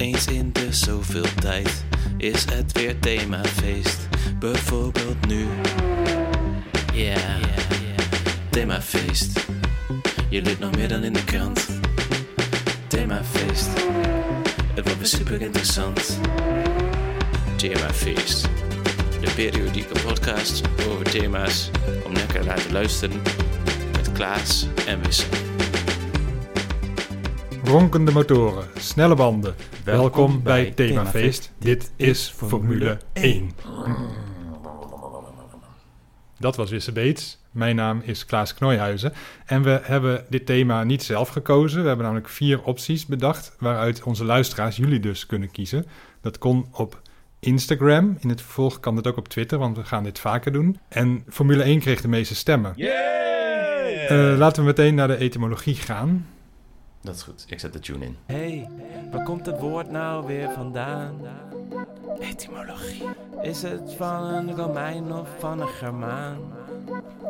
Eens in de zoveel tijd is het weer themafeest. Bijvoorbeeld nu. Ja, themafeest. Je leert nog meer dan in de krant. Themafeest. Het wordt weer super interessant. Themafeest. De periodieke podcast over thema's om lekker laten luisteren met Klaas en Wissel. Ronkende motoren, snelle banden. Welkom, bij Themafeest. Dit is Formule 1. Dat was Wisse Beets. Mijn naam is Klaas Knooihuizen. En we hebben dit thema niet zelf gekozen. We hebben namelijk vier opties bedacht... waaruit onze luisteraars, jullie dus, kunnen kiezen. Dat kon op Instagram. In het vervolg kan dat ook op Twitter, want we gaan dit vaker doen. En Formule 1 kreeg de meeste stemmen. Eh, laten we meteen naar de etymologie gaan. Dat is goed. Ik zet de tune in. Hey, waar komt het woord nou weer vandaan? Etymologie. Is het van een Romein of van een Germaan?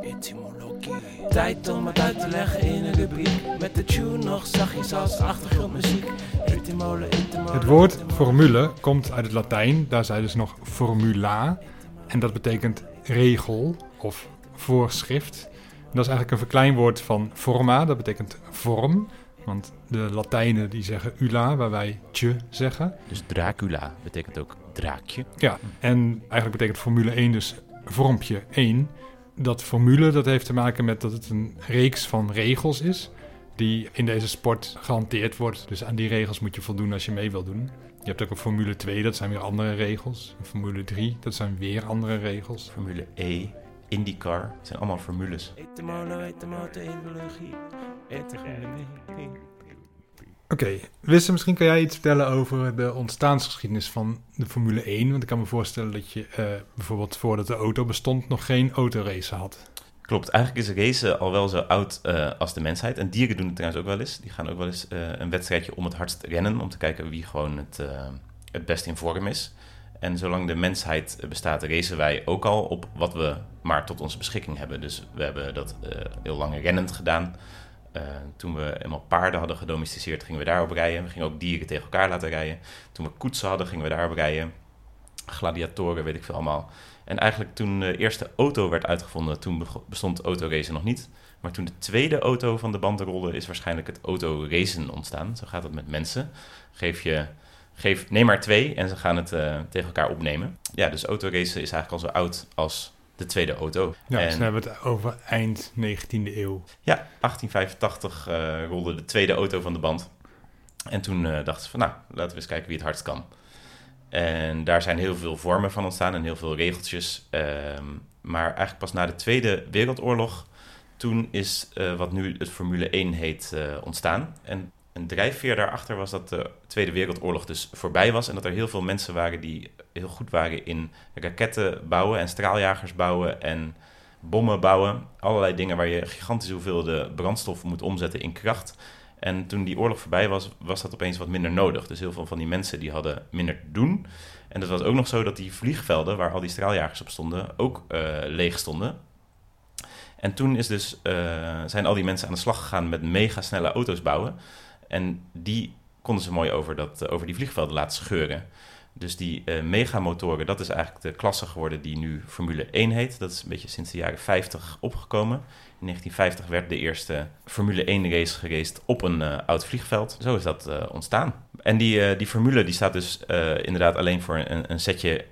Etymologie. Tijd om het uit te leggen in een rubriek. Met de tune nog zachtjes als achtergrondmuziek. Etymolo, etymolo, Het woord formule komt uit het Latijn. Daar zei dus nog formula. En dat betekent regel of voorschrift. En dat is eigenlijk een verkleinwoord van forma. Dat betekent vorm. Want de Latijnen die zeggen ula, waar wij tje zeggen. Dus Dracula betekent ook draakje. Ja, en eigenlijk betekent Formule 1 dus vormpje 1. Dat formule dat heeft te maken met dat het een reeks van regels is die in deze sport gehanteerd wordt. Dus aan die regels moet je voldoen als je mee wil doen. Je hebt ook een Formule 2, dat zijn weer andere regels. Een Formule 3, dat zijn weer andere regels. Formule E, IndyCar. Het zijn allemaal formules. Oké, Wisse, misschien kan jij iets vertellen over de ontstaansgeschiedenis van de Formule 1. Want ik kan me voorstellen dat je eh, bijvoorbeeld voordat de auto bestond nog geen autorace had. Klopt, eigenlijk is racen al wel zo oud eh, als de mensheid. En dieren doen het trouwens ook wel eens. Die gaan ook wel eens eh, een wedstrijdje om het hardst rennen... om te kijken wie gewoon het, eh, het best in vorm is. En zolang de mensheid bestaat, racen wij ook al op wat we maar tot onze beschikking hebben. Dus we hebben dat eh, heel lang rennend gedaan. Eh, toen we eenmaal paarden hadden gedomesticeerd, gingen we daarop rijden. We gingen ook dieren tegen elkaar laten rijden. Toen we koetsen hadden, gingen we daarop rijden. Gladiatoren, weet ik veel allemaal. En eigenlijk toen de eerste auto werd uitgevonden, toen bestond autoracen nog niet. Maar toen de tweede auto van de band rolde, is waarschijnlijk het autoracen ontstaan. Zo gaat het met mensen. Geef je, geef, neem maar twee en ze gaan het eh, tegen elkaar opnemen. Ja, dus autoracen is eigenlijk al zo oud als de tweede auto. Ja, En- dus dan hebben we het over eind 19e eeuw. ja, 1885 eh, rolde de tweede auto van de band. En toen eh, dachten ze van, nou, laten we eens kijken wie het hardst kan. En daar zijn heel veel vormen van ontstaan en heel veel regeltjes. Ehm, maar eigenlijk pas na de Tweede Wereldoorlog, toen is wat nu het Formule 1 heet ontstaan. En een drijfveer daarachter was dat de Tweede Wereldoorlog dus voorbij was. En dat er heel veel mensen waren die heel goed waren in raketten bouwen en straaljagers bouwen en bommen bouwen. Allerlei dingen waar je gigantische hoeveelheden brandstof moet omzetten in kracht. En toen die oorlog voorbij was, was dat opeens wat minder nodig. Dus heel veel van die mensen die hadden minder te doen. En het was ook nog zo dat die vliegvelden, waar al die straaljagers op stonden, ook eh, leeg stonden. En toen is dus, eh, zijn al die mensen aan de slag gegaan met mega snelle auto's bouwen. En die konden ze mooi over, dat, eh, over die vliegvelden laten scheuren. Dus die eh, megamotoren, dat is eigenlijk de klasse geworden die nu Formule 1 heet. Dat is een beetje sinds de jaren 50 opgekomen. In 1950 werd de eerste Formule 1 race geraced op een eh, oud vliegveld. Zo is dat ontstaan. En die, die formule die staat dus inderdaad alleen voor een, een setje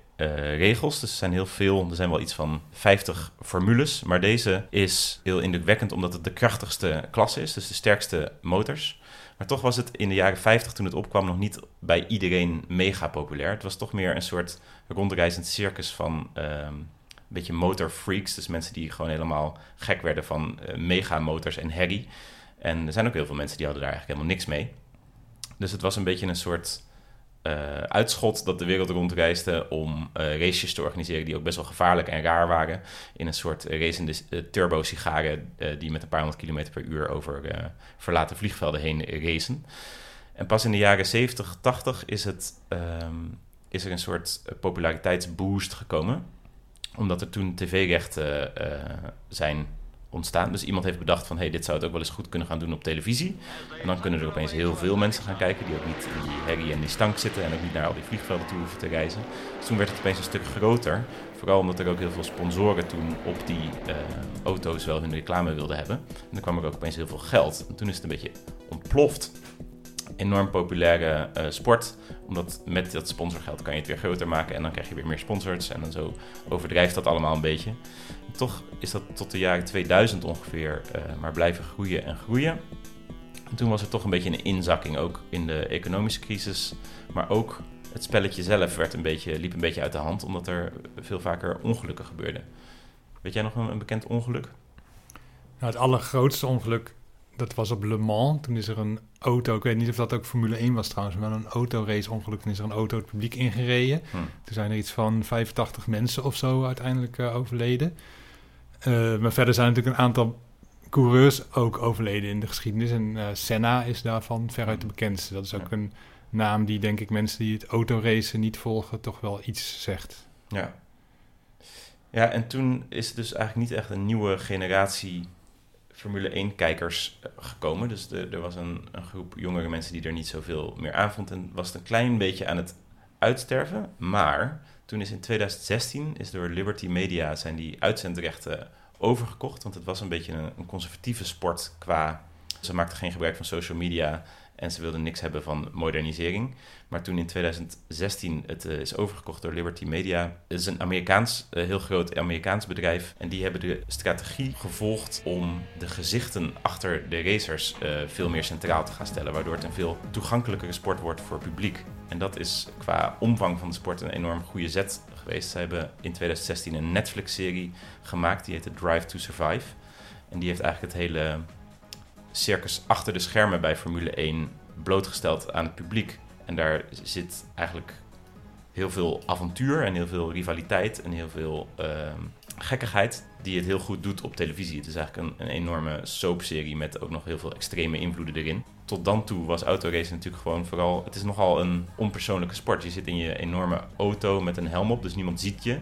regels. Dus er zijn heel veel, er zijn wel iets van 50 formules. Maar deze is heel indrukwekkend omdat het de krachtigste klasse is. Dus de sterkste motors. Maar toch was het in de jaren 50 toen het opkwam nog niet bij iedereen mega populair. Het was toch meer een soort rondreizend circus van ehm, een beetje motorfreaks. Dus mensen die gewoon helemaal gek werden van eh, megamotors en herrie. En er zijn ook heel veel mensen die hadden daar eigenlijk helemaal niks mee. Dus het was een beetje een soort eh, uitschot dat de wereld rondreisde om eh races te organiseren die ook best wel gevaarlijk en raar waren. In een soort eh, racende uh, turbo-sigaren die met een paar honderd kilometer per uur over verlaten vliegvelden heen racen. En pas in de jaren 70, 80 is, het, ehm, is er een soort populariteitsboost gekomen. Omdat er toen tv-rechten zijn Dus iemand heeft bedacht van, hey, dit zou het ook wel eens goed kunnen gaan doen op televisie. En dan kunnen er opeens heel veel mensen gaan kijken die ook niet in die herrie en die stank zitten en ook niet naar al die vliegvelden toe hoeven te reizen. Dus toen werd het opeens een stuk groter. Vooral omdat er ook heel veel sponsoren toen op die uh, auto's wel hun reclame wilden hebben. En dan kwam er ook opeens heel veel geld. En toen is het een beetje ontploft. Enorm populaire uh, sport. Omdat met dat sponsorgeld kan je het weer groter maken. En dan krijg je weer meer sponsors. En dan zo overdrijft dat allemaal een beetje. Toch is dat tot de jaren 2000 ongeveer uh, maar blijven groeien en groeien. En toen was er toch een beetje een inzakking. Ook in de economische crisis. Maar ook het spelletje zelf werd een beetje, liep een beetje uit de hand, omdat er veel vaker ongelukken gebeurden. Weet jij nog een, een bekend ongeluk? Nou, het allergrootste ongeluk, dat was op Le Mans. Toen is er een auto, ik weet niet of dat ook Formule 1 was trouwens, maar een autorace ongeluk. Toen is er een auto het publiek ingereden. Hm. Toen zijn er iets van 85 mensen of zo uiteindelijk uh, overleden. Uh, maar verder zijn natuurlijk een aantal coureurs ook overleden in de geschiedenis. En uh, Senna is daarvan veruit de bekendste. Dat is ook een naam die, denk ik, mensen die het autoracen niet volgen, toch wel iets zegt. Ja. Ja, en toen is dus eigenlijk niet echt een nieuwe generatie Formule 1-kijkers eh, gekomen. Dus de, er was een, een, groep jongere mensen die er niet zoveel meer aan vond. En was het een klein beetje aan het uitsterven. Maar toen is in 2016 is door Liberty Media zijn die uitzendrechten overgekocht. Want het was een beetje een, conservatieve sport qua... Ze maakten geen gebruik van social media en ze wilden niks hebben van modernisering. Maar toen in 2016 het uh, is overgekocht door Liberty Media, het is een Amerikaans, uh, heel groot Amerikaans bedrijf. En die hebben de strategie gevolgd om de gezichten achter de racers uh, veel meer centraal te gaan stellen. Waardoor het een veel toegankelijkere sport wordt voor publiek. En dat is qua omvang van de sport een enorm goede zet geweest. Ze hebben in 2016 een Netflix-serie gemaakt, die heette Drive to Survive. En die heeft eigenlijk het hele circus achter de schermen bij Formule 1 blootgesteld aan het publiek. En daar zit eigenlijk heel veel avontuur en heel veel rivaliteit en heel veel uh, gekkigheid die het heel goed doet op televisie. Het is eigenlijk een, een enorme soapserie met ook nog heel veel extreme invloeden erin. Tot dan toe was autoracen natuurlijk gewoon vooral... Het is nogal een onpersoonlijke sport. Je zit in je enorme auto met een helm op, dus niemand ziet je.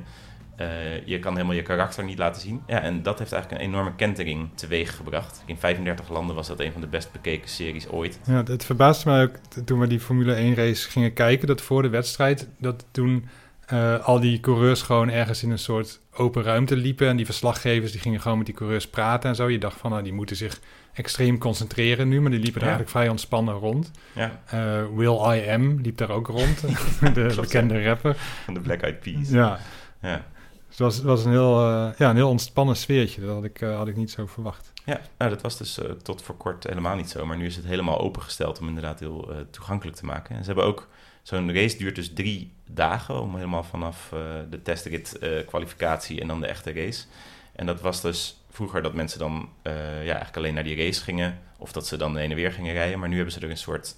Uh, je kan helemaal je karakter niet laten zien. Ja, en dat heeft eigenlijk een enorme kentering teweeg gebracht. In 35 landen was dat een van de best bekeken series ooit. Ja, het verbaasde mij ook toen we die Formule 1 race gingen kijken, dat voor de wedstrijd, dat toen uh, al die coureurs gewoon ergens in een soort open ruimte liepen. En die verslaggevers die gingen gewoon met die coureurs praten en zo. Je dacht van, nou, die moeten zich extreem concentreren nu, maar die liepen er eigenlijk vrij ontspannen rond. Ja. Uh, Will I Am liep daar ook rond, de bekende rapper. Van de Black Eyed Peas. Ja. ja. Dus het was, was een, heel, uh, ja, een heel ontspannen sfeertje. Dat had ik, had ik niet zo verwacht. Ja, nou, dat was dus tot voor kort helemaal niet zo. Maar nu is het helemaal opengesteld om inderdaad heel toegankelijk te maken. En ze hebben ook... Zo'n race duurt dus drie dagen... om helemaal vanaf de testrit, kwalificatie en dan de echte race. En dat was dus vroeger dat mensen dan ja, eigenlijk alleen naar die race gingen... of dat ze dan heen en weer gingen rijden. Maar nu hebben ze er een soort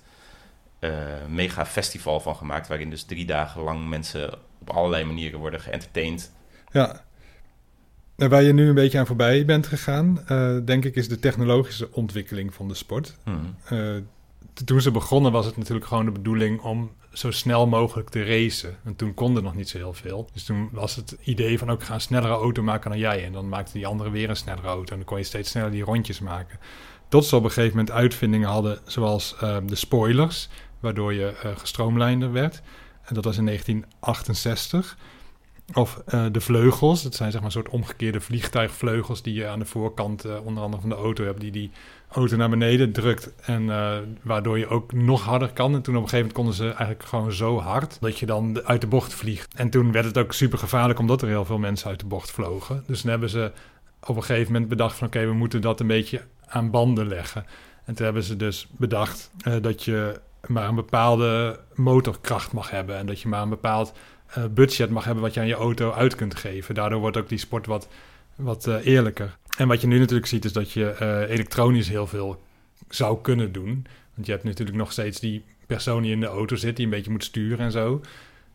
mega festival van gemaakt... waarin dus drie dagen lang mensen op allerlei manieren worden geëntertained... Ja. Waar je nu een beetje aan voorbij bent gegaan, uh, denk ik, is de technologische ontwikkeling van de sport. Uh, toen ze begonnen was het natuurlijk gewoon de bedoeling om zo snel mogelijk te racen. En toen kon er nog niet zo heel veel. Dus toen was het idee van ook gaan een snellere auto maken dan jij. En dan maakte die andere weer een snellere auto. En dan kon je steeds sneller die rondjes maken. Tot ze op een gegeven moment uitvindingen hadden, zoals uh, de spoilers, waardoor je gestroomlijnder werd. En dat was in 1968. Of uh, de vleugels, dat zijn zeg maar een soort omgekeerde vliegtuigvleugels die je aan de voorkant uh, onder andere van de auto hebt, die die auto naar beneden drukt en uh, waardoor je ook nog harder kan. En toen op een gegeven moment konden ze eigenlijk gewoon zo hard dat je dan uit de bocht vliegt. En toen werd het ook super gevaarlijk omdat er heel veel mensen uit de bocht vlogen. Dus dan hebben ze op een gegeven moment bedacht van oké, we moeten dat een beetje aan banden leggen. En toen hebben ze dus bedacht dat je maar een bepaalde motorkracht mag hebben en dat je maar een bepaald uh, budget mag hebben wat je aan je auto uit kunt geven. Daardoor wordt ook die sport wat, wat eerlijker. En wat je nu natuurlijk ziet is dat je uh, elektronisch heel veel zou kunnen doen. Want je hebt natuurlijk nog steeds die persoon die in de auto zit, die een beetje moet sturen en zo.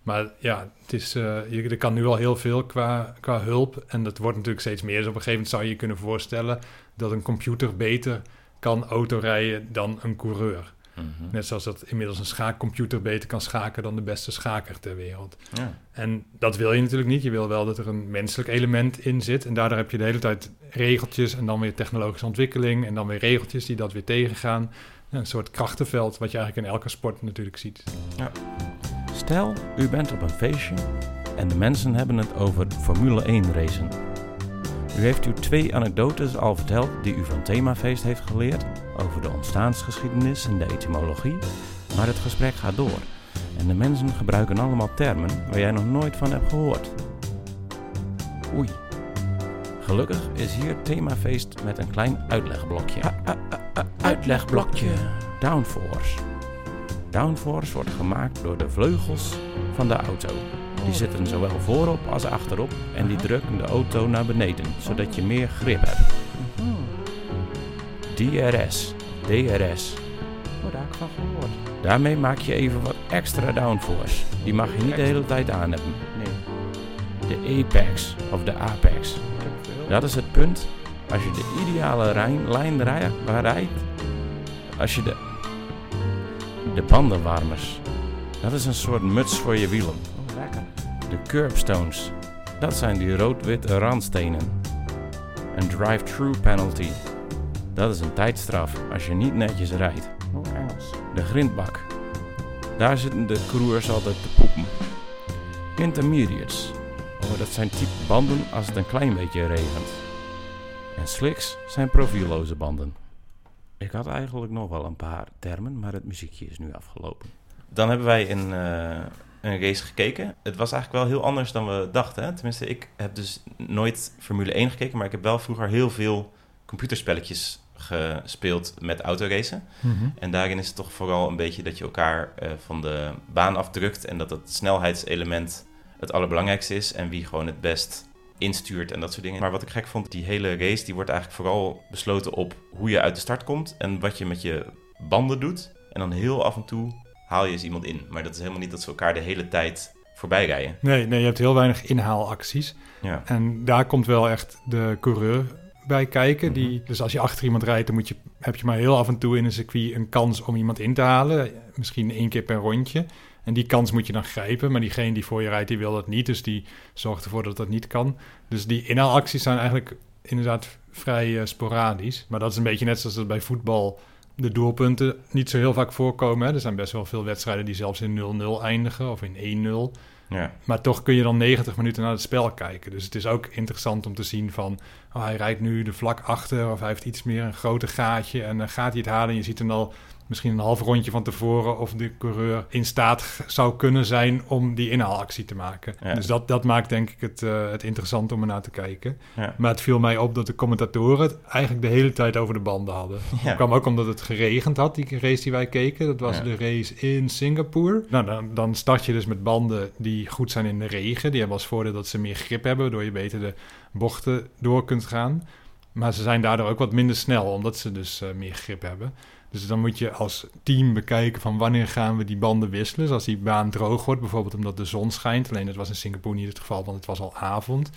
Maar ja, het is, je, er kan nu al heel veel qua, qua hulp. En dat wordt natuurlijk steeds meer. Dus op een gegeven moment zou je je kunnen voorstellen dat een computer beter kan autorijden dan een coureur. Mhm. Net zoals dat inmiddels een schaakcomputer beter kan schaken dan de beste schaker ter wereld. Ja. En dat wil je natuurlijk niet. Je wil wel dat er een menselijk element in zit. En daardoor heb je de hele tijd regeltjes en dan weer technologische ontwikkeling en dan weer regeltjes die dat weer tegengaan. Een soort krachtenveld wat je eigenlijk in elke sport natuurlijk ziet. Stel, u bent op een feestje en de mensen hebben het over Formule 1 racen. U heeft u twee anekdotes al verteld die u van Themafeest heeft geleerd over de ontstaansgeschiedenis en de etymologie, maar het gesprek gaat door en de mensen gebruiken allemaal termen waar jij nog nooit van hebt gehoord. Oei. Gelukkig is hier Themafeest met een klein uitlegblokje. uitlegblokje. Downforce. Downforce wordt gemaakt door de vleugels van de auto. Die zitten zowel voorop als achterop en die drukken de auto naar beneden, zodat je meer grip hebt. DRS, DRS. Oh, daar heb ik van gehoord. Daarmee maak je even wat extra downforce. Die mag je niet de hele tijd aan hebben. Nee. De apex of de apex. Dat is het punt als je de ideale rijn- lijn rij- rijdt. Als je de, de bandenwarmers. Dat is een soort muts voor je wielen. De curbstones. Dat zijn die rood-witte randstenen. Een drive-through penalty. Dat is een tijdstraf als je niet netjes rijdt. Oh, Engels. De grindbak. Daar zitten de coureurs altijd te poepen. Intermediates. Oh, dat zijn type banden als het een klein beetje regent. En slicks zijn profielloze banden. Ik had eigenlijk nog wel een paar termen, maar het muziekje is nu afgelopen. Dan hebben wij een, eh, een race gekeken. Het was eigenlijk wel heel anders dan we dachten. Hè? Tenminste, ik heb dus nooit Formule 1 gekeken, maar ik heb wel vroeger heel veel computerspelletjes gespeeld met autoracen. En daarin is het toch vooral een beetje dat je elkaar eh, van de baan afdrukt en dat het snelheidselement het allerbelangrijkste is en wie gewoon het best instuurt en dat soort dingen. Maar wat ik gek vond, die hele race die wordt eigenlijk vooral besloten op hoe je uit de start komt en wat je met je banden doet. En dan heel af en toe haal je eens iemand in. Maar dat is helemaal niet dat ze elkaar de hele tijd voorbij rijden. Nee, nee, je hebt heel weinig inhaalacties. Ja. En daar komt wel echt de coureur bij kijken. Die, Mhm. dus als je achter iemand rijdt, dan moet je, heb je maar heel af en toe in een circuit een kans om iemand in te halen. Misschien één keer per rondje. En die kans moet je dan grijpen. Maar diegene die voor je rijdt, die wil dat niet. Dus die zorgt ervoor dat dat niet kan. Dus die inhaalacties zijn eigenlijk inderdaad vrij eh, sporadisch. Maar dat is een beetje net zoals dat bij voetbal de doelpunten niet zo heel vaak voorkomen. Hè. Er zijn best wel veel wedstrijden die zelfs in 0-0 eindigen of in 1-0. Ja. Maar toch kun je dan 90 minuten naar het spel kijken. Dus het is ook interessant om te zien van... Oh, hij rijdt nu de vlak achter of hij heeft iets meer een groter gaatje... en dan gaat hij het halen en je ziet hem al misschien een half rondje van tevoren... of de coureur in staat zou kunnen zijn om die inhaalactie te maken. Ja. Dus dat, dat maakt denk ik het, eh, het interessant om er naar te kijken. Ja. Maar het viel mij op dat de commentatoren het eigenlijk de hele tijd over de banden hadden. Ja. Dat kwam ook omdat het geregend had, die race die wij keken. Dat was de race in Singapore. Nou, dan, dan start je dus met banden die goed zijn in de regen. Die hebben als voordeel dat ze meer grip hebben, waardoor je beter de bochten door kunt gaan. Maar ze zijn daardoor ook wat minder snel, omdat ze dus eh, meer grip hebben. Dus dan moet je als team bekijken van wanneer gaan we die banden wisselen. Dus als die baan droog wordt, bijvoorbeeld omdat de zon schijnt. Alleen dat was in Singapore niet het geval, want het was al avond.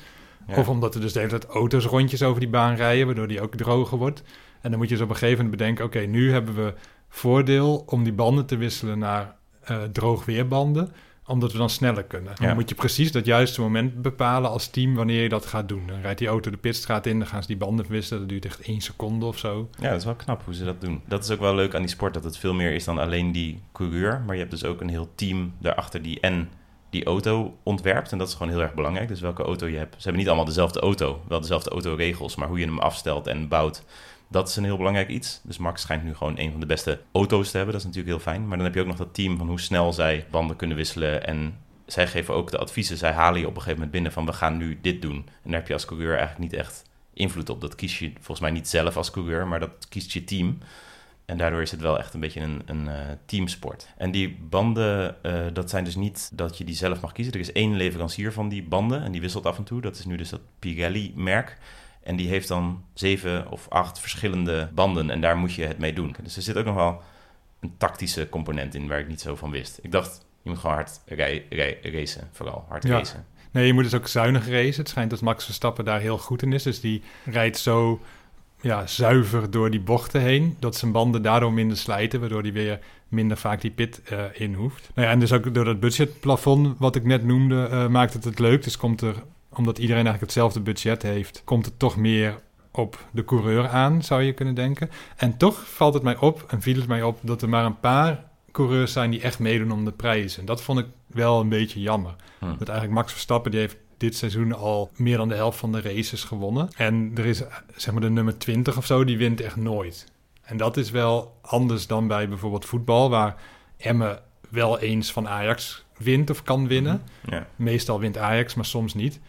Ja. Of omdat er dus de hele tijd auto's rondjes over die baan rijden, waardoor die ook droger wordt. En dan moet je dus op een gegeven moment bedenken, oké, nu hebben we voordeel om die banden te wisselen naar eh droogweerbanden, omdat we dan sneller kunnen. Ja. Dan moet je precies dat juiste moment bepalen als team wanneer je dat gaat doen. Dan rijdt die auto de pitstraat in, dan gaan ze die banden wisselen, dat duurt echt één seconde of zo. Ja, dat is wel knap hoe ze dat doen. Dat is ook wel leuk aan die sport, dat het veel meer is dan alleen die coureur. Maar je hebt dus ook een heel team daarachter die en die auto ontwerpt. En dat is gewoon heel erg belangrijk. Dus welke auto je hebt. Ze hebben niet allemaal dezelfde auto, wel dezelfde autoregels. Maar hoe je hem afstelt en bouwt, dat is een heel belangrijk iets. Dus Max schijnt nu gewoon een van de beste auto's te hebben. Dat is natuurlijk heel fijn. Maar dan heb je ook nog dat team van hoe snel zij banden kunnen wisselen. En zij geven ook de adviezen. Zij halen je op een gegeven moment binnen van we gaan nu dit doen. En daar heb je als coureur eigenlijk niet echt invloed op. Dat kies je volgens mij niet zelf als coureur, maar dat kiest je team. En daardoor is het wel echt een beetje een, een eh, teamsport. En die banden, eh, dat zijn dus niet dat je die zelf mag kiezen. Er is één leverancier van die banden en die wisselt af en toe. Dat is nu dus dat Pirelli-merk. En die heeft dan zeven of acht verschillende banden en daar moet je het mee doen. Dus er zit ook nog wel een tactische component in waar ik niet zo van wist. Ik dacht, je moet gewoon hard racen, vooral hard Ja. racen. Nee, je moet dus ook zuinig racen. Het schijnt dat Max Verstappen daar heel goed in is. Dus die rijdt zo ja, zuiver door die bochten heen. Dat zijn banden daardoor minder slijten, waardoor hij weer minder vaak die pit eh, in hoeft. Nou ja, en dus ook door dat budgetplafond wat ik net noemde, eh, maakt het het leuk. Dus komt er, omdat iedereen eigenlijk hetzelfde budget heeft, komt het toch meer op de coureur aan, zou je kunnen denken. En toch valt het mij op, en viel het mij op, dat er maar een paar coureurs zijn die echt meedoen om de prijs. En dat vond ik wel een beetje jammer. Hm. Dat eigenlijk Max Verstappen, die heeft dit seizoen al meer dan de helft van de races gewonnen. En er is, zeg maar, de nummer 20 of zo, die wint echt nooit. En dat is wel anders dan bij bijvoorbeeld voetbal, waar Emme wel eens van Ajax wint of kan winnen. Ja. Meestal wint Ajax, maar soms niet.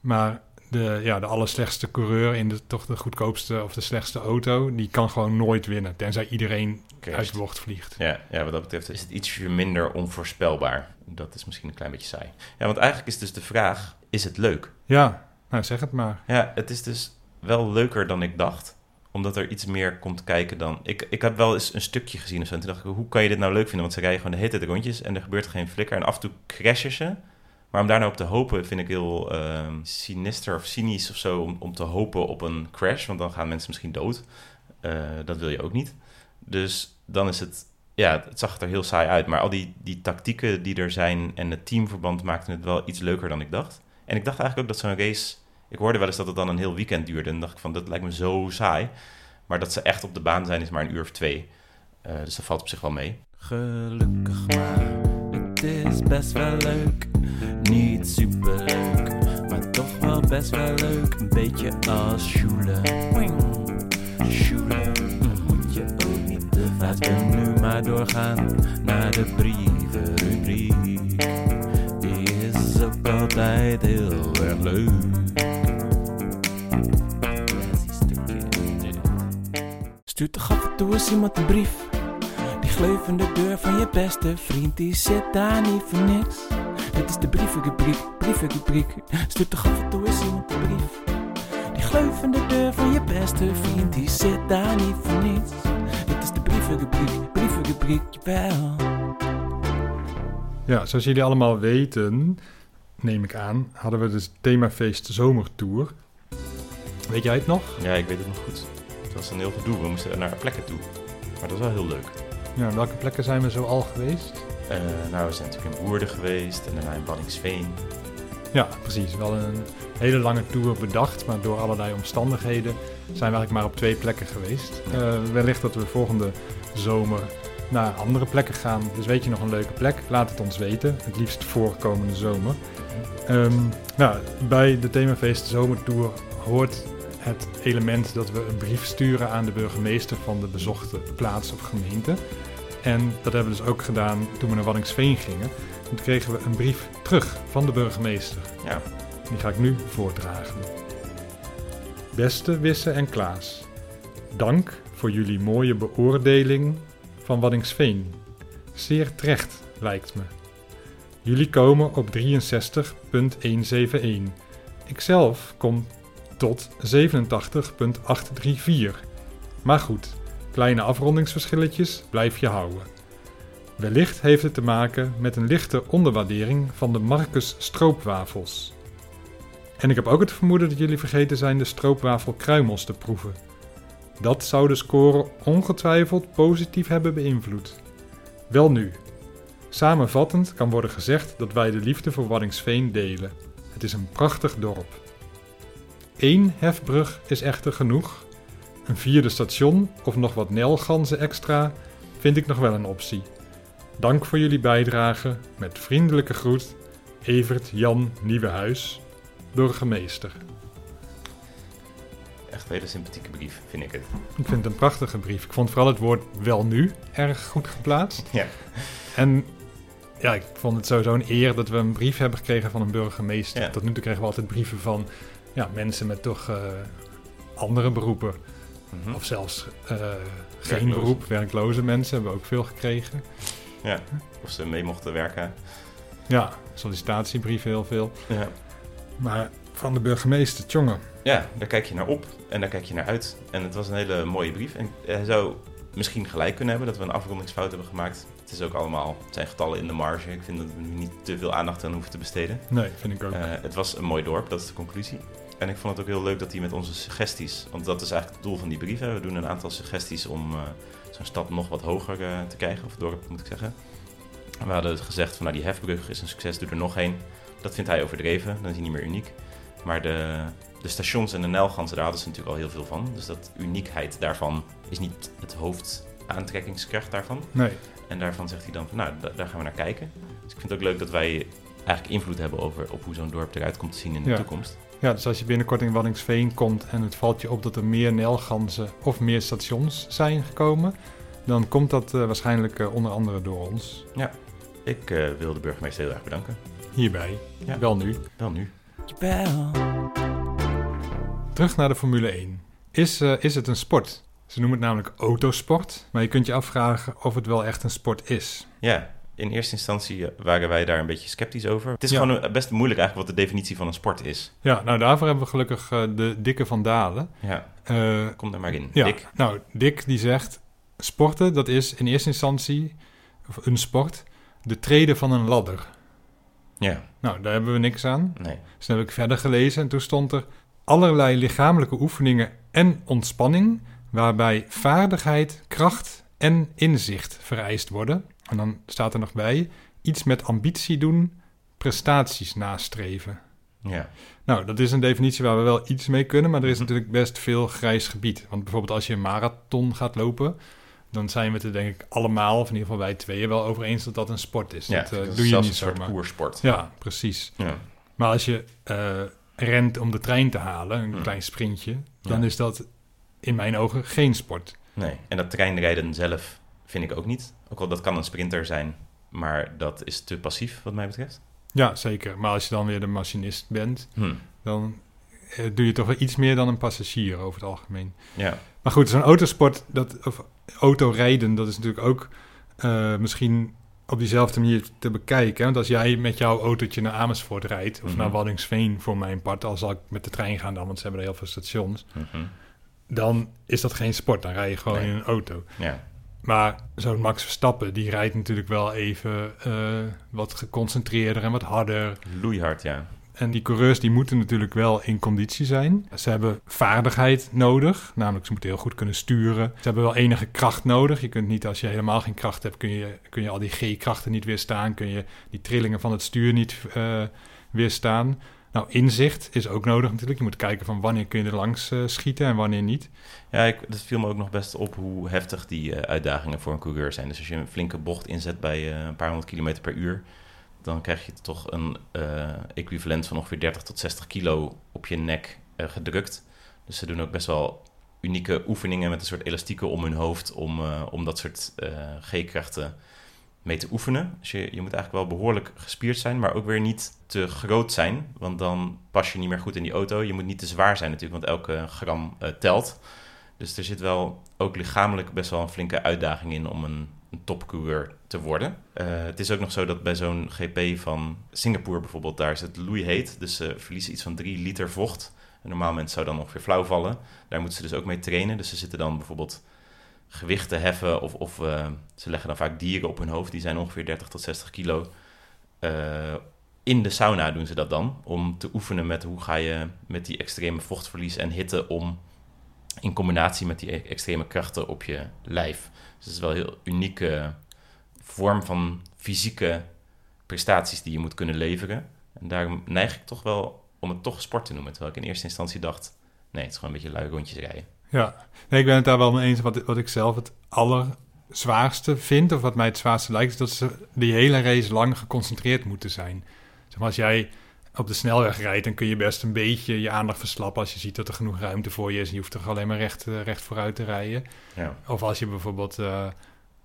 Maar de, ja, de allerslechtste coureur in de toch de goedkoopste of de slechtste auto, die kan gewoon nooit winnen. Tenzij iedereen Kerst. uit de bocht vliegt. Ja, ja, wat dat betreft is het ietsje minder onvoorspelbaar. Dat is misschien een klein beetje saai. Ja, want eigenlijk is dus de vraag, is het leuk? Ja, nou zeg het maar. Ja, het is dus wel leuker dan ik dacht. Omdat er iets meer komt kijken dan... Ik, ik heb wel eens een stukje gezien of zo. En toen dacht ik, hoe kan je dit nou leuk vinden? Want ze rijden gewoon de hele tijd rondjes en er gebeurt geen flikker. En af en toe crashen ze. Maar om daar nou op te hopen vind ik heel ehm, sinister of cynisch of zo. Om, te hopen op een crash. Want dan gaan mensen misschien dood. Eh, dat wil je ook niet. Dus dan is het... Ja, het zag er heel saai uit. Maar al die, die tactieken die er zijn en het teamverband maakten het wel iets leuker dan ik dacht. En ik dacht eigenlijk ook dat zo'n race... Ik hoorde wel eens dat het dan een heel weekend duurde. En dacht ik van, dat lijkt me zo saai. Maar dat ze echt op de baan zijn is maar een uur of twee. Eh, dus dat valt op zich wel mee. Gelukkig maar, het is best wel leuk. Niet super leuk, maar toch wel best wel leuk. Een beetje als Schule. Wing. Schule. Moet je ook niet te Laten we nu maar doorgaan naar de brievenrubriek. Die is ook altijd heel erg leuk. Stuurt toch af en toe eens iemand een brief. Die gleuvende deur van je beste vriend, die zit daar niet voor niks. Dit is de brievenrubriek, brievenrubriek. Stuur toch af en toe eens iemand een brief. Die gleuvende deur van je beste vriend, die zit daar niet voor niets. Dit is de brievenrubriek, brievenrubriek, jawel. Ja, zoals jullie allemaal weten, neem ik aan, hadden we dus themafeest zomertour. Weet jij het nog? Ja, ik weet het nog goed. Het was een heel gedoe. We moesten naar plekken toe. Maar dat was wel heel leuk. Ja, welke plekken zijn we zo al geweest? Eh, nou, we zijn natuurlijk in Woerden geweest en daarna in Banningsveen. Ja, precies. Wel een hele lange tour bedacht, maar door allerlei omstandigheden zijn we eigenlijk maar op twee plekken geweest. Eh, wellicht dat we volgende zomer naar andere plekken gaan. Dus weet je nog een leuke plek? Laat het ons weten. Het liefst voorkomende zomer. Ehm, nou, bij de themafeest Zomertour hoort het element dat we een brief sturen aan de burgemeester van de bezochte plaats of gemeente. En dat hebben we dus ook gedaan toen we naar Waddingsveen gingen. Toen kregen we een brief terug van de burgemeester. Ja, Die ga ik nu voordragen. Beste Wisse en Klaas, dank voor jullie mooie beoordeling van Waddingsveen. Zeer terecht, lijkt me. Jullie komen op 63.171. Ikzelf kom tot 87.834. Maar goed, kleine afrondingsverschilletjes blijf je houden. Wellicht heeft het te maken met een lichte onderwaardering van de Marcus stroopwafels. En ik heb ook het vermoeden dat jullie vergeten zijn de stroopwafelkruimels te proeven. Dat zou de score ongetwijfeld positief hebben beïnvloed. Wel nu. Samenvattend kan worden gezegd dat wij de liefde voor Waddingsveen delen. Het is een prachtig dorp. Eén hefbrug is echter genoeg. Een vierde station of nog wat nelganzen extra vind ik nog wel een optie. Dank voor jullie bijdrage. Met vriendelijke groet, Evert Jan Nieuwenhuis, burgemeester. echt een hele sympathieke brief, vind ik het. Ik vind het een prachtige brief. Ik vond vooral het woord wel nu erg goed geplaatst. Ja. En ja, ik vond het sowieso een eer dat we een brief hebben gekregen van een burgemeester. Ja. Tot nu toe kregen we altijd brieven van ja, mensen met toch eh, andere beroepen. Mhm. Of zelfs eh, geen beroep, werkloze mensen hebben we ook veel gekregen. Ja, of ze mee mochten werken. Ja, sollicitatiebrieven heel veel. Ja. Maar van de burgemeester, jongen. ja, daar kijk je naar op en daar kijk je naar uit. En het was een hele mooie brief. En hij zou misschien gelijk kunnen hebben dat we een afrondingsfout hebben gemaakt. Het is ook allemaal, het zijn getallen in de marge. Ik vind dat we nu niet te veel aandacht aan hoeven te besteden. Nee, vind ik ook. Eh, het was een mooi dorp, dat is de conclusie. En ik vond het ook heel leuk dat hij met onze suggesties, want dat is eigenlijk het doel van die brief. Hè. We doen een aantal suggesties om eh, zo'n stad nog wat hoger eh, te krijgen, of dorp moet ik zeggen. We hadden gezegd van nou die hefbrug is een succes, doe er nog één. Dat vindt hij overdreven, dan is hij niet meer uniek. Maar de, de stations en de Nijlgansen, daar hadden ze natuurlijk al heel veel van. Dus dat uniekheid daarvan is niet het hoofdaantrekkingskracht daarvan. Nee. En daarvan zegt hij dan van nou, da- daar gaan we naar kijken. Dus ik vind het ook leuk dat wij eigenlijk invloed hebben over, op hoe zo'n dorp eruit komt te zien in de Ja. toekomst. Ja, dus als je binnenkort in Waddingsveen komt en het valt je op dat er meer Nelganzen of meer stations zijn gekomen, dan komt dat eh, waarschijnlijk eh, onder andere door ons. Ik eh, wil de burgemeester heel erg bedanken. Hierbij. Ja. Wel nu. Wel nu. Terug naar de Formule 1. Is, eh, is het een sport? Ze noemen het namelijk autosport, maar je kunt je afvragen of het wel echt een sport is. Ja, in eerste instantie eh, waren wij daar een beetje sceptisch over. Het is Ja. gewoon een- best moeilijk eigenlijk wat de definitie van een sport is. Ja, nou daarvoor hebben we gelukkig eh, de Dikke van Dalen. Ja, Eh, kom er maar in. ja, Dick. nou Dick die zegt, sporten dat is in eerste instantie, of een sport, de treden van een ladder. Ja, Nou, daar hebben we niks aan. nee. Dus dan heb ik verder gelezen en toen stond er allerlei lichamelijke oefeningen en ontspanning, waarbij vaardigheid, kracht en inzicht vereist worden. En dan staat er nog bij, iets met ambitie doen, prestaties nastreven. Ja, Nou, dat is een definitie waar we wel iets mee kunnen, maar er is Mhm. natuurlijk best veel grijs gebied. Want bijvoorbeeld als je een marathon gaat lopen, dan zijn we het er denk ik allemaal, of in ieder geval wij tweeën, wel over eens dat dat een sport is. ja dat eh, dat doe je niet een soort koersport. Ja, precies. Ja. Maar als je eh, rent om de trein te halen, een Hmm. klein sprintje, dan Ja. is dat in mijn ogen geen sport. Nee, en dat treinrijden zelf vind ik ook niet. Ook al dat kan een sprinter zijn, maar dat is te passief wat mij betreft. Ja, zeker. Maar als je dan weer de machinist bent, Hm. dan eh, doe je toch wel iets meer dan een passagier over het algemeen. Ja, Maar goed, zo'n autosport, dat, of autorijden, dat is natuurlijk ook eh, misschien op diezelfde manier te bekijken. Want als jij met jouw autootje naar Amersfoort rijdt, of Mhm. naar Waddingsveen voor mijn part, al zal ik met de trein gaan dan, want ze hebben er heel veel stations, Mhm. dan is dat geen sport. Dan rij je gewoon Nee. in een auto. ja. Maar zo'n Max Verstappen, die rijdt natuurlijk wel even eh, wat geconcentreerder en wat harder. loeihard, ja. En die coureurs die moeten natuurlijk wel in conditie zijn. Ze hebben vaardigheid nodig, namelijk ze moeten heel goed kunnen sturen. Ze hebben wel enige kracht nodig. Je kunt niet, als je helemaal geen kracht hebt, kun je, kun je al die G-krachten niet weerstaan. Kun je die trillingen van het stuur niet eh, weerstaan. Nou, inzicht is ook nodig natuurlijk. Je moet kijken van wanneer kun je er langs eh, schieten en wanneer niet. Ja, ik, dat viel me ook nog best op hoe heftig die eh, uitdagingen voor een coureur zijn. Dus als je een flinke bocht inzet bij eh, een paar honderd kilometer per uur, dan krijg je toch een equivalent van ongeveer 30 tot 60 kilo op je nek gedrukt. Dus ze doen ook best wel unieke oefeningen met een soort elastieken om hun hoofd om, om dat soort G-krachten te oefenen. Dus je, je moet eigenlijk wel behoorlijk gespierd zijn, maar ook weer niet te groot zijn, want dan pas je niet meer goed in die auto. Je moet niet te zwaar zijn natuurlijk, want elke gram eh, telt. Dus er zit wel ook lichamelijk best wel een flinke uitdaging in om een, een topcoureur te worden. Eh, het is ook nog zo dat bij zo'n GP van Singapore bijvoorbeeld, daar is het loeiheet. Dus ze verliezen iets van 3 liter vocht. Een normaal mens zou dan ongeveer flauw vallen. Daar moeten ze dus ook mee trainen. Dus ze zitten dan bijvoorbeeld gewichten heffen of, of eh, ze leggen dan vaak dieren op hun hoofd. Die zijn ongeveer 30 tot 60 kilo. Eh, in de sauna doen ze dat dan, om te oefenen met hoe ga je met die extreme vochtverlies en hitte om in combinatie met die e- extreme krachten op je lijf. Dus het is wel een heel unieke vorm van fysieke prestaties die je moet kunnen leveren. En daarom neig ik toch wel om het toch sport te noemen. Terwijl ik in eerste instantie dacht, nee, het is gewoon een beetje lui rondjes rijden. Ja, nee, ik ben het daar wel mee eens. Wat, wat ik zelf het allerzwaarste vind, of wat mij het zwaarste lijkt, is dat ze die hele race lang geconcentreerd moeten zijn. Zeg maar, als jij op de snelweg rijdt, dan kun je best een beetje je aandacht verslappen als je ziet dat er genoeg ruimte voor je is en je hoeft toch alleen maar recht, eh, recht vooruit te rijden. Ja, Of als je bijvoorbeeld eh,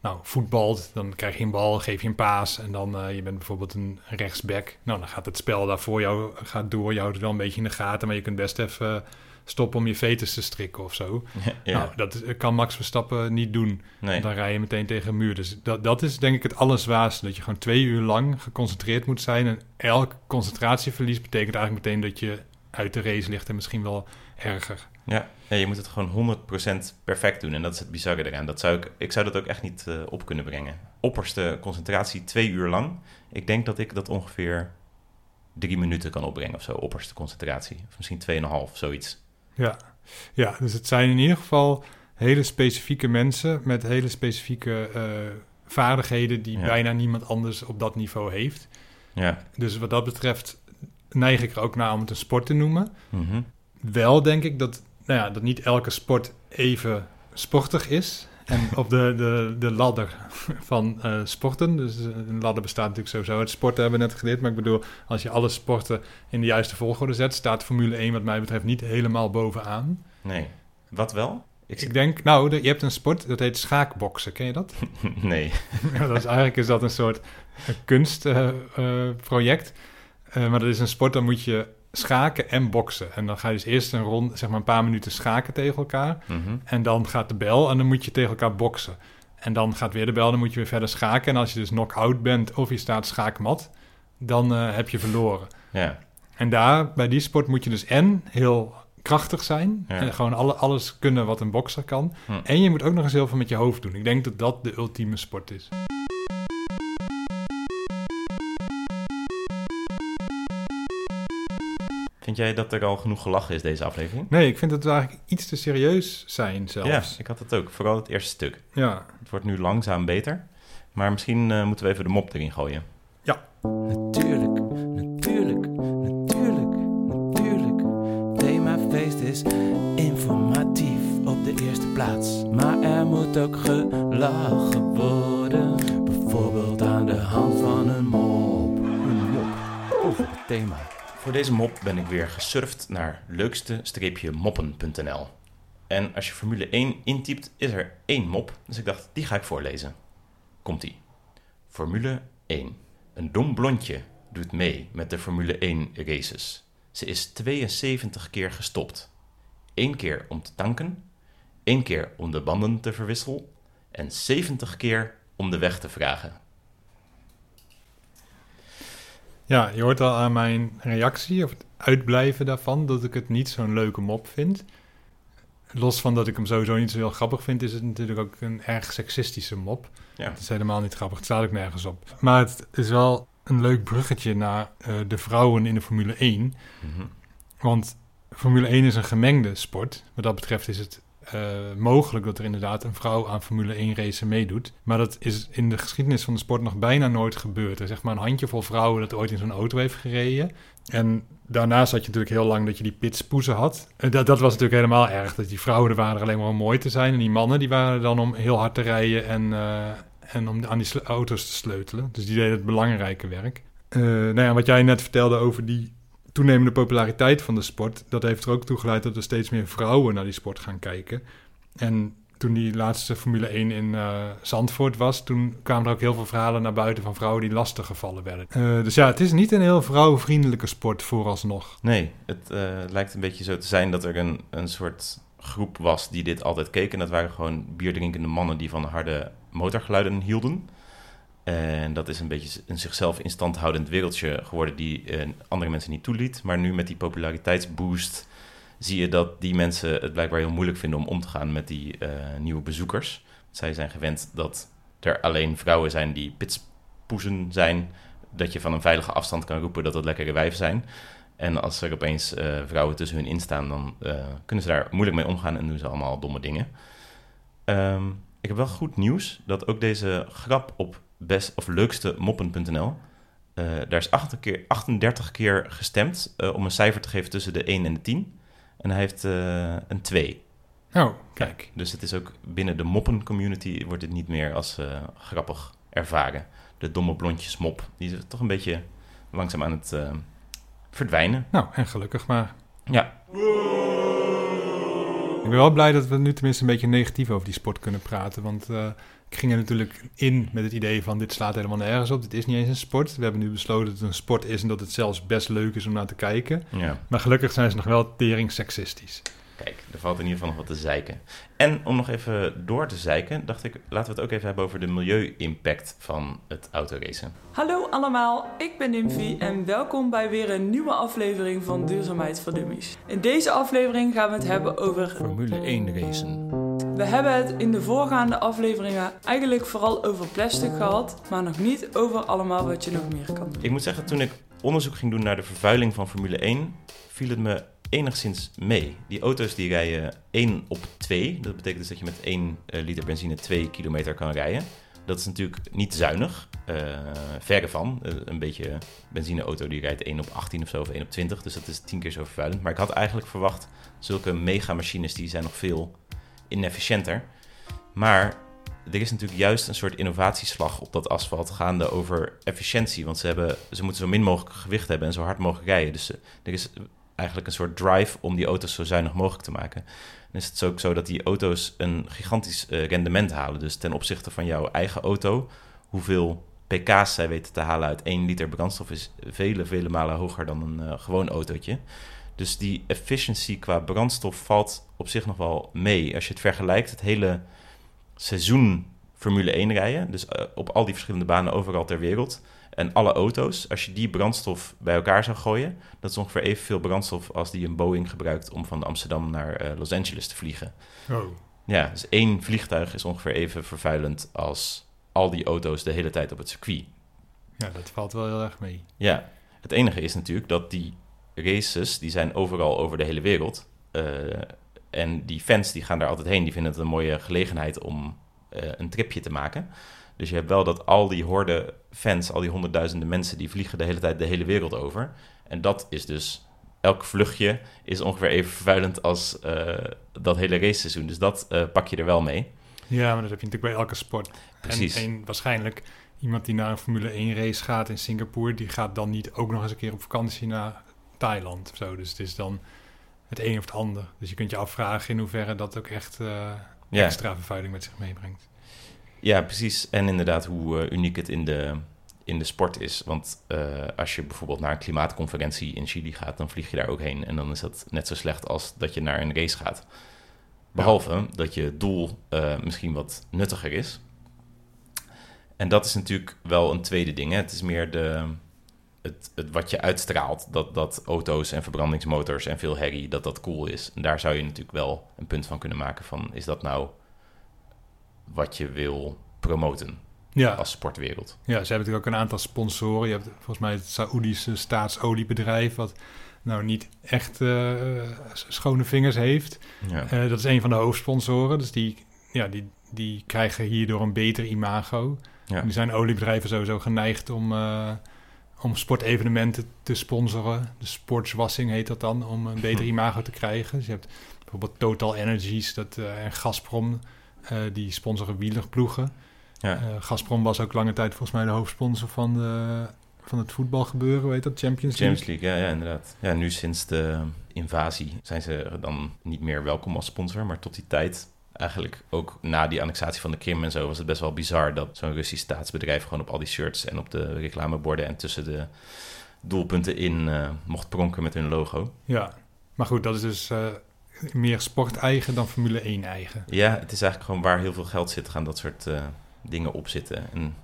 nou, voetbalt, dan krijg je een bal, geef je een paas en dan eh, je bent bijvoorbeeld een rechtsback. Nou, dan gaat het spel daar voor jou gaat door. Je houdt het wel een beetje in de gaten, maar je kunt best even stoppen om je veters te strikken of zo. ja. Nou, dat kan Max Verstappen niet doen. nee. Dan rij je meteen tegen een muur. Dus dat, dat is denk ik het allerzwaarste. Dat je gewoon twee uur lang geconcentreerd moet zijn. En elk concentratieverlies betekent eigenlijk meteen dat je uit de race ligt en misschien wel erger. Ja, ja, je moet het gewoon 100% perfect doen. En dat is het bizarre eraan. Dat zou ik, ik zou dat ook echt niet eh, op kunnen brengen. Opperste concentratie twee uur lang. Ik denk dat ik dat ongeveer drie minuten kan opbrengen of zo, opperste concentratie. Of misschien 2,5, zoiets. Ja. ja, dus het zijn in ieder geval hele specifieke mensen met hele specifieke eh, vaardigheden die Ja. bijna niemand anders op dat niveau heeft. Ja. Dus wat dat betreft neig ik er ook naar om het een sport te noemen. Mhm. Wel denk ik dat, nou ja, dat niet elke sport even sportig is. En op de, de, de ladder van eh, sporten, dus eh, een ladder bestaat natuurlijk sowieso uit sporten, hebben we net geleerd. Maar ik bedoel, als je alle sporten in de juiste volgorde zet, staat Formule 1 wat mij betreft niet helemaal bovenaan. Nee. Wat wel? Ik Ik denk, nou, je hebt een sport, dat heet schaakboksen. Ken je dat? Nee. Dat is, eigenlijk is dat een soort kunstproject. Eh, maar dat is een sport, dan moet je schaken en boksen. En dan ga je dus eerst een rond, zeg maar een paar minuten schaken tegen elkaar. Mhm. En dan gaat de bel en dan moet je tegen elkaar boksen. En dan gaat weer de bel, dan moet je weer verder schaken. En als je dus knock-out bent of je staat schaakmat, dan eh, heb je verloren. Ja. En daar, bij die sport moet je dus en heel krachtig zijn. Ja. En gewoon alle, alles kunnen wat een bokser kan. Hm. En je moet ook nog eens heel veel met je hoofd doen. Ik denk dat dat de ultieme sport is. Vind jij dat er al genoeg gelachen is, deze aflevering? Nee, ik vind het eigenlijk iets te serieus zijn Ja, zelfs. ik had het ook. Vooral het eerste stuk. Ja. Het wordt nu langzaam beter. Maar misschien eh, moeten we even de mop erin gooien. Natuurlijk, natuurlijk, natuurlijk, natuurlijk. Themafeest is informatief op de eerste plaats. Maar er moet ook gelachen worden. Bijvoorbeeld aan de hand van een mop. Een mop over het thema. Voor deze mop ben ik weer gesurfd naar leukste-moppen.nl. En als je Formule 1 intypt, is er één mop. Dus ik dacht, die ga ik voorlezen. Komt-ie. Formule 1. Een dom blondje doet mee met de Formule 1 races. Ze is 72 keer gestopt. Eén keer om te tanken, één keer om de banden te verwisselen en 70 keer om de weg te vragen. Ja, je hoort al aan mijn reactie of het uitblijven daarvan dat ik het niet zo'n leuke mop vind. Los van dat ik hem sowieso niet zo heel grappig vind, is het natuurlijk ook een erg seksistische mop. Ja. Het is helemaal niet grappig, het staat ook nergens op. Maar het is wel een leuk bruggetje naar eh, de vrouwen in de Formule 1. Mhm. Want Formule 1 is een gemengde sport. Wat dat betreft is het mogelijk dat er inderdaad een vrouw aan Formule 1 racen meedoet. Maar dat is in de geschiedenis van de sport nog bijna nooit gebeurd. Er zeg maar een handjevol vrouwen dat ooit in zo'n auto heeft gereden. En daarnaast had je natuurlijk heel lang dat je die pitspoezen had. En dat, dat was natuurlijk helemaal erg. Dat die vrouwen er waren alleen maar om mooi te zijn. En die mannen die waren dan om heel hard te rijden en, eh, en om aan die auto's te sleutelen. Dus die deden het belangrijke werk. Eh nou ja, wat jij net vertelde over die toenemende populariteit van de sport, dat heeft er ook toe geleid dat er steeds meer vrouwen naar die sport gaan kijken. En toen die laatste Formule 1 in eh, Zandvoort was, toen kwamen er ook heel veel verhalen naar buiten van vrouwen die lastig gevallen werden. Eh, dus ja, het is niet een heel vrouwvriendelijke sport vooralsnog. Nee, het eh, lijkt een beetje zo te zijn dat er een, een soort groep was die dit altijd keek. En dat waren gewoon bierdrinkende mannen die van harde motorgeluiden hielden. En dat is een beetje een zichzelf in stand houdend wereldje geworden die eh, andere mensen niet toeliet. Maar nu met die populariteitsboost zie je dat die mensen het blijkbaar heel moeilijk vinden om om te gaan met die eh, nieuwe bezoekers. Zij zijn gewend dat er alleen vrouwen zijn die pitspoezen zijn. Dat je van een veilige afstand kan roepen dat het lekkere wijven zijn. En als er opeens eh, vrouwen tussen hun instaan, dan eh, kunnen ze daar moeilijk mee omgaan en doen ze allemaal domme dingen. Ehm, ik heb wel goed nieuws dat ook deze grap op best of leukste moppen.nl. eh, daar is 38 keer, 38 keer gestemd eh, om een cijfer te geven tussen de 1 en de 10. En hij heeft eh, een 2. Oh, kijk. Dus het is ook binnen de moppen-community wordt dit niet meer als grappig ervaren. De domme blondjes mop, die is toch een beetje langzaam aan het verdwijnen. Nou, en gelukkig maar. Ja, Ik ben wel blij dat we nu tenminste een beetje negatief over die sport kunnen praten. Want ging er natuurlijk in met het idee van dit slaat helemaal nergens op. Dit is niet eens een sport. We hebben nu besloten dat het een sport is en dat het zelfs best leuk is om naar te kijken. ja. Maar gelukkig zijn ze nog wel tering seksistisch. Kijk, er valt in ieder geval nog wat te zeiken. En om nog even door te zeiken, dacht ik, laten we het ook even hebben over de milieu-impact van het autoracen. Hallo allemaal, ik ben Nymfie en welkom bij weer een nieuwe aflevering van Duurzaamheid voor Dummies. In deze aflevering gaan we het hebben over... Formule 1 racen. We hebben het in de voorgaande afleveringen eigenlijk vooral over plastic gehad, maar nog niet over allemaal wat je nog meer kan doen. Ik moet zeggen, toen ik onderzoek ging doen naar de vervuiling van Formule 1, viel het me enigszins mee. Die auto's die rijden 1 op 2. Dat betekent dus dat je met 1 eh, liter benzine 2 kilometer kan rijden. Dat is natuurlijk niet zuinig. eh verre van. Eh, een beetje benzineauto die rijdt 1 op 18 of zo, of 1 op 20. Dus dat is 10 keer zo vervuilend. Maar ik had eigenlijk verwacht, zulke megamachines die zijn nog veel inefficiënter. Maar er is natuurlijk juist een soort innovatieslag op dat asfalt gaande over efficiëntie. Want ze, hebben, ze moeten zo min mogelijk gewicht hebben en zo hard mogelijk rijden. Dus eh, er is eigenlijk een soort drive om die auto's zo zuinig mogelijk te maken. Dan is het ook zo dat die auto's een gigantisch eh, rendement halen. Dus ten opzichte van jouw eigen auto, hoeveel pk's zij weten te halen uit 1 liter brandstof is vele, vele malen hoger dan een eh, gewoon autootje. Dus die efficiency qua brandstof valt op zich nog wel mee. Als je het vergelijkt, het hele seizoen Formule 1 rijden, dus eh, op al die verschillende banen overal ter wereld, en alle auto's, als je die brandstof bij elkaar zou gooien, dat is ongeveer evenveel brandstof als die een Boeing gebruikt om van Amsterdam naar eh, Los Angeles te vliegen. Oh. Ja, dus één vliegtuig is ongeveer even vervuilend als al die auto's de hele tijd op het circuit. Ja, dat valt wel heel erg mee. Ja, het enige is natuurlijk dat die races, die zijn overal over de hele wereld. Eh, en die fans die gaan daar altijd heen, die vinden het een mooie gelegenheid om eh, een tripje te maken. Dus je hebt wel dat al die horde fans, al die honderdduizenden mensen, die vliegen de hele tijd de hele wereld over. En dat is dus, elk vluchtje is ongeveer even vervuilend als eh, dat hele raceseizoen. Dus dat pak je er wel mee. Ja, maar dat heb je natuurlijk bij elke sport. Precies. En, en waarschijnlijk iemand die naar een Formule 1 race gaat in Singapore, die gaat dan niet ook nog eens een keer op vakantie naar Thailand of zo. Dus het is dan het een of het ander. Dus je kunt je afvragen in hoeverre dat ook echt eh, Ja. extra vervuiling met zich meebrengt. Ja, precies. En inderdaad hoe eh, uniek het in de, in de sport is. Want eh, als je bijvoorbeeld naar een klimaatconferentie in Chili gaat, dan vlieg je daar ook heen. En dan is dat net zo slecht als dat je naar een race gaat. Behalve dat je doel misschien wat nuttiger is. En dat is natuurlijk wel een tweede ding. Hè? Het is meer de, het, het wat je uitstraalt. Dat, dat auto's en verbrandingsmotors en veel herrie, dat dat cool is. En daar zou je natuurlijk wel een punt van kunnen maken van... is dat nou wat je wil promoten Ja, als sportwereld? ja, ze hebben natuurlijk ook een aantal sponsoren. Je hebt volgens mij het Saoedische staatsoliebedrijf, wat nou niet echt eh, schone vingers heeft. Ja. Eh, dat is een van de hoofdsponsoren. Dus die, ja, die, die krijgen hierdoor een beter imago. Ja. Nu zijn oliebedrijven sowieso geneigd om, eh, om sportevenementen te sponsoren. De sportswassing heet dat dan, om een beter Hm. imago te krijgen. Dus je hebt bijvoorbeeld Total Energies dat, eh, en Gazprom, eh, die sponsoren wielerploegen. Ja. Eh, Gazprom was ook lange tijd volgens mij de hoofdsponsor van, de, van het voetbalgebeuren, weet dat, Champions League. Champions League, ja, ja, inderdaad. Ja, nu sinds de invasie zijn ze dan niet meer welkom als sponsor. Maar tot die tijd, eigenlijk ook na die annexatie van de Krim en zo, was het best wel bizar dat zo'n Russisch staatsbedrijf gewoon op al die shirts en op de reclameborden en tussen de doelpunten in eh, mocht pronken met hun logo. Ja, maar goed, dat is dus eh, meer sport-eigen dan Formule 1-eigen. Ja, het is eigenlijk gewoon waar heel veel geld zit, gaan dat soort eh, dingen op zitten. En,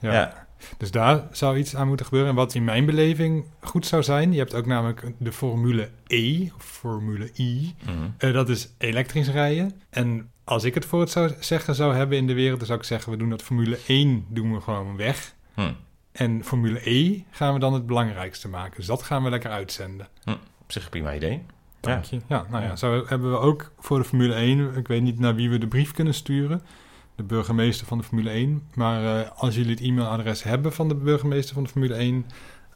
Ja. ja. Dus daar zou iets aan moeten gebeuren. En wat in mijn beleving goed zou zijn, je hebt ook namelijk de Formule E, of Formule I. mhm. Eh, dat is elektrisch rijden. En als ik het voor het zou zeggen zou hebben in de wereld, dan zou ik zeggen, we doen dat Formule 1 doen we gewoon weg. Hm. En Formule E gaan we dan het belangrijkste maken. Dus dat gaan we lekker uitzenden. Op zich een prima idee. Dank je. Ja, nou Ja. zo hebben we ook voor de Formule 1, ik weet niet naar wie we de brief kunnen sturen. De burgemeester van de Formule 1. Maar eh, als jullie het e-mailadres hebben van de burgemeester van de Formule 1,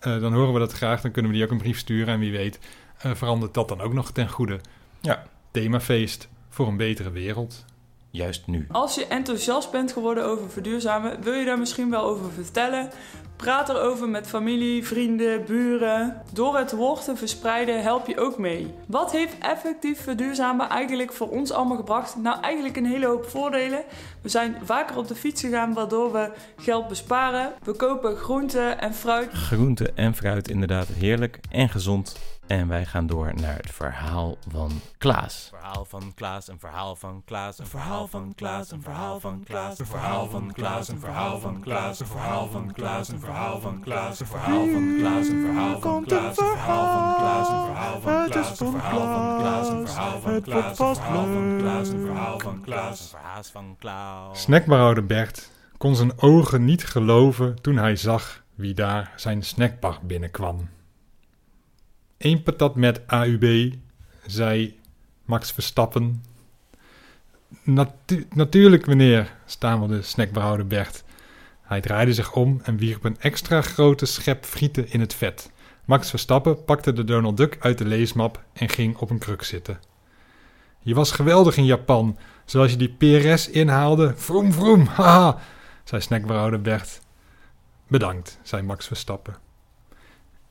eh, dan horen we dat graag. Dan kunnen we die ook een brief sturen. En wie weet eh, verandert dat dan ook nog ten goede. Ja. Themafeest voor een betere wereld. Juist nu. Als je enthousiast bent geworden over verduurzamen, wil je daar misschien wel over vertellen? Praat erover met familie, vrienden, buren. Door het woord te verspreiden help je ook mee. Wat heeft effectief verduurzamen eigenlijk voor ons allemaal gebracht? Nou, eigenlijk een hele hoop voordelen. We zijn vaker op de fiets gegaan, waardoor we geld besparen. We kopen groenten en fruit. Groente en fruit inderdaad heerlijk en gezond. En wij gaan door naar het verhaal van Klaas. Verhaal van Klaas, een verhaal van Klaas, een verhaal van Klaas, een verhaal van Klaas, een verhaal van Klaas, een verhaal van Klaas, een verhaal van Klaas, een verhaal van Klaas, een verhaal van Klaas, een verhaal van Klaas, een verhaal van Klaas, een verhaal van Klaas, een verhaal van Klaas, een verhaal van Klaas, een verhaal van Klaas, een verhaal van Klaas, een verhaal van Klaas. Snackbarhouder Bert kon zijn ogen niet geloven toen hij zag wie daar zijn snackbar binnenkwam. Eén patat met AUB, zei Max Verstappen. Natu- natuurlijk, meneer, stamelde snackbarhouder Bert. Hij draaide zich om en wierp een extra grote schep frieten in het vet. Max Verstappen pakte de Donald Duck uit de leesmap en ging op een kruk zitten. Je was geweldig in Japan, zoals je die PRS inhaalde. Vroom, vroom, haha, zei snackbarhouder Bert. Bedankt, zei Max Verstappen.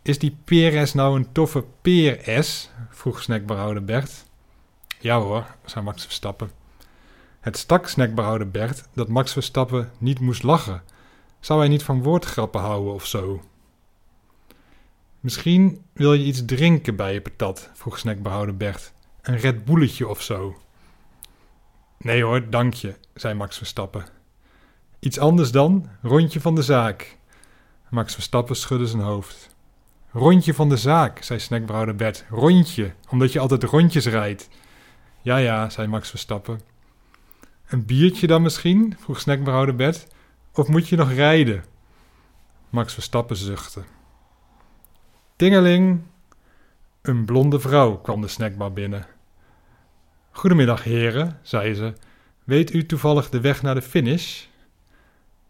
Is die PRS nou een toffe PRS? vroeg snackbarhouder Bert. Ja hoor, zei Max Verstappen. Het stak snackbarhouder Bert dat Max Verstappen niet moest lachen. Zou hij niet van woordgrappen houden of zo? Misschien wil je iets drinken bij je patat, vroeg snackbehouder Bert. Een Red Bulletje of zo. Nee hoor, dank je, zei Max Verstappen. Iets anders dan? Rondje van de zaak. Max Verstappen schudde zijn hoofd. Rondje van de zaak, zei snackbehouder Bert. Rondje, omdat je altijd rondjes rijdt. Ja, ja, zei Max Verstappen. Een biertje dan misschien? vroeg snackbehouder Bert. Of moet je nog rijden? Max Verstappen zuchtte. Tingeling! Een blonde vrouw kwam de snackbar binnen. Goedemiddag, heren, zei ze. Weet u toevallig de weg naar de finish?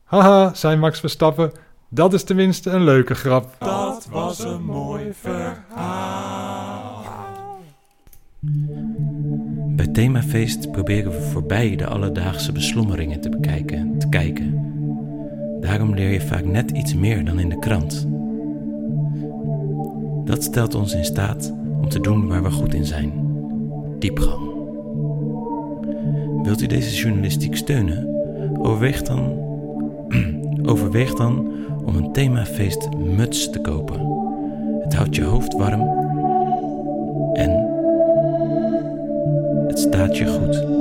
Haha, zei Max Verstappen, dat is tenminste een leuke grap. Dat was een mooi verhaal. Bij Themafeest proberen we voorbij de alledaagse beslommeringen te bekijken, te kijken. Daarom leer je vaak net iets meer dan in de krant. Dat stelt ons in staat om te doen waar we goed in zijn. Diepgang. Wilt u deze journalistiek steunen? Overweeg dan, overweeg dan om een themafeest muts te kopen. Het houdt je hoofd warm en het staat je goed.